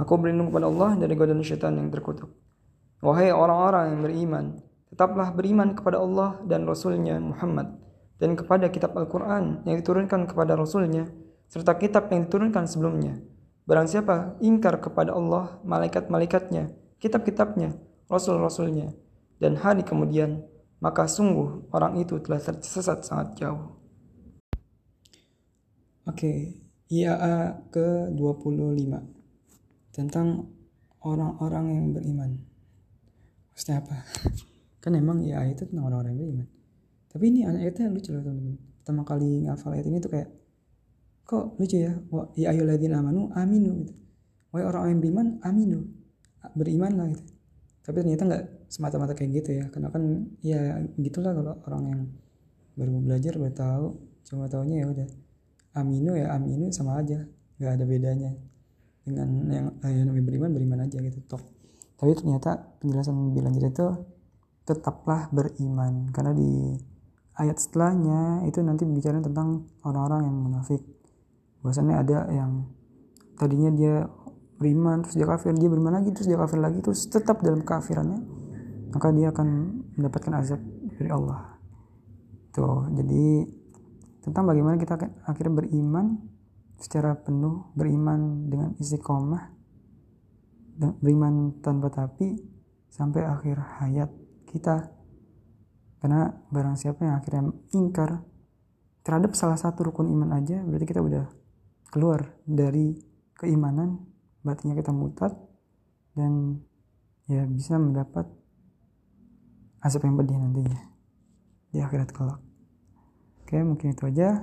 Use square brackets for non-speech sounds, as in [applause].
Aku berlindung kepada Allah dari godaan syaitan yang terkutuk. Wahai orang-orang yang beriman, tetaplah beriman kepada Allah dan Rasulnya Muhammad dan kepada kitab Al-Quran yang diturunkan kepada Rasulnya serta kitab yang diturunkan sebelumnya Barang siapa ingkar kepada Allah, malaikat-malaikatnya, kitab-kitabnya, rasul-rasulnya, dan hari kemudian, maka sungguh orang itu telah tersesat sangat jauh. Oke, IAA ke-25 tentang orang-orang yang beriman. Maksudnya apa? [laughs] kan emang IAA itu tentang orang-orang yang beriman. Tapi ini ayatnya lucu loh teman-teman. Pertama kali ngafal ayat ini tuh kayak kok lucu ya wa ya ayyuhalladzina amanu aminu gitu wahai orang yang beriman aminu beriman lah gitu tapi ternyata nggak semata-mata kayak gitu ya karena kan ya gitulah kalau orang yang baru belajar baru tahu cuma tahunya ya udah aminu ya aminu sama aja nggak ada bedanya dengan yang, eh, namanya beriman beriman aja gitu toh. Tapi ternyata penjelasan lebih lanjut itu tetaplah beriman. Karena di ayat setelahnya itu nanti bicara tentang orang-orang yang munafik. Bahwasannya ada yang tadinya dia beriman terus dia kafir dia beriman lagi terus dia kafir lagi terus tetap dalam kafirannya maka dia akan mendapatkan azab dari Allah. Tuh jadi tentang bagaimana kita akhirnya beriman secara penuh beriman dengan istiqomah dan beriman tanpa tapi sampai akhir hayat kita. Karena barang siapa yang akhirnya ingkar terhadap salah satu rukun iman aja berarti kita udah keluar dari keimanan batinnya kita mutat dan ya bisa mendapat asap yang pedih nantinya di akhirat kelak. Oke mungkin itu aja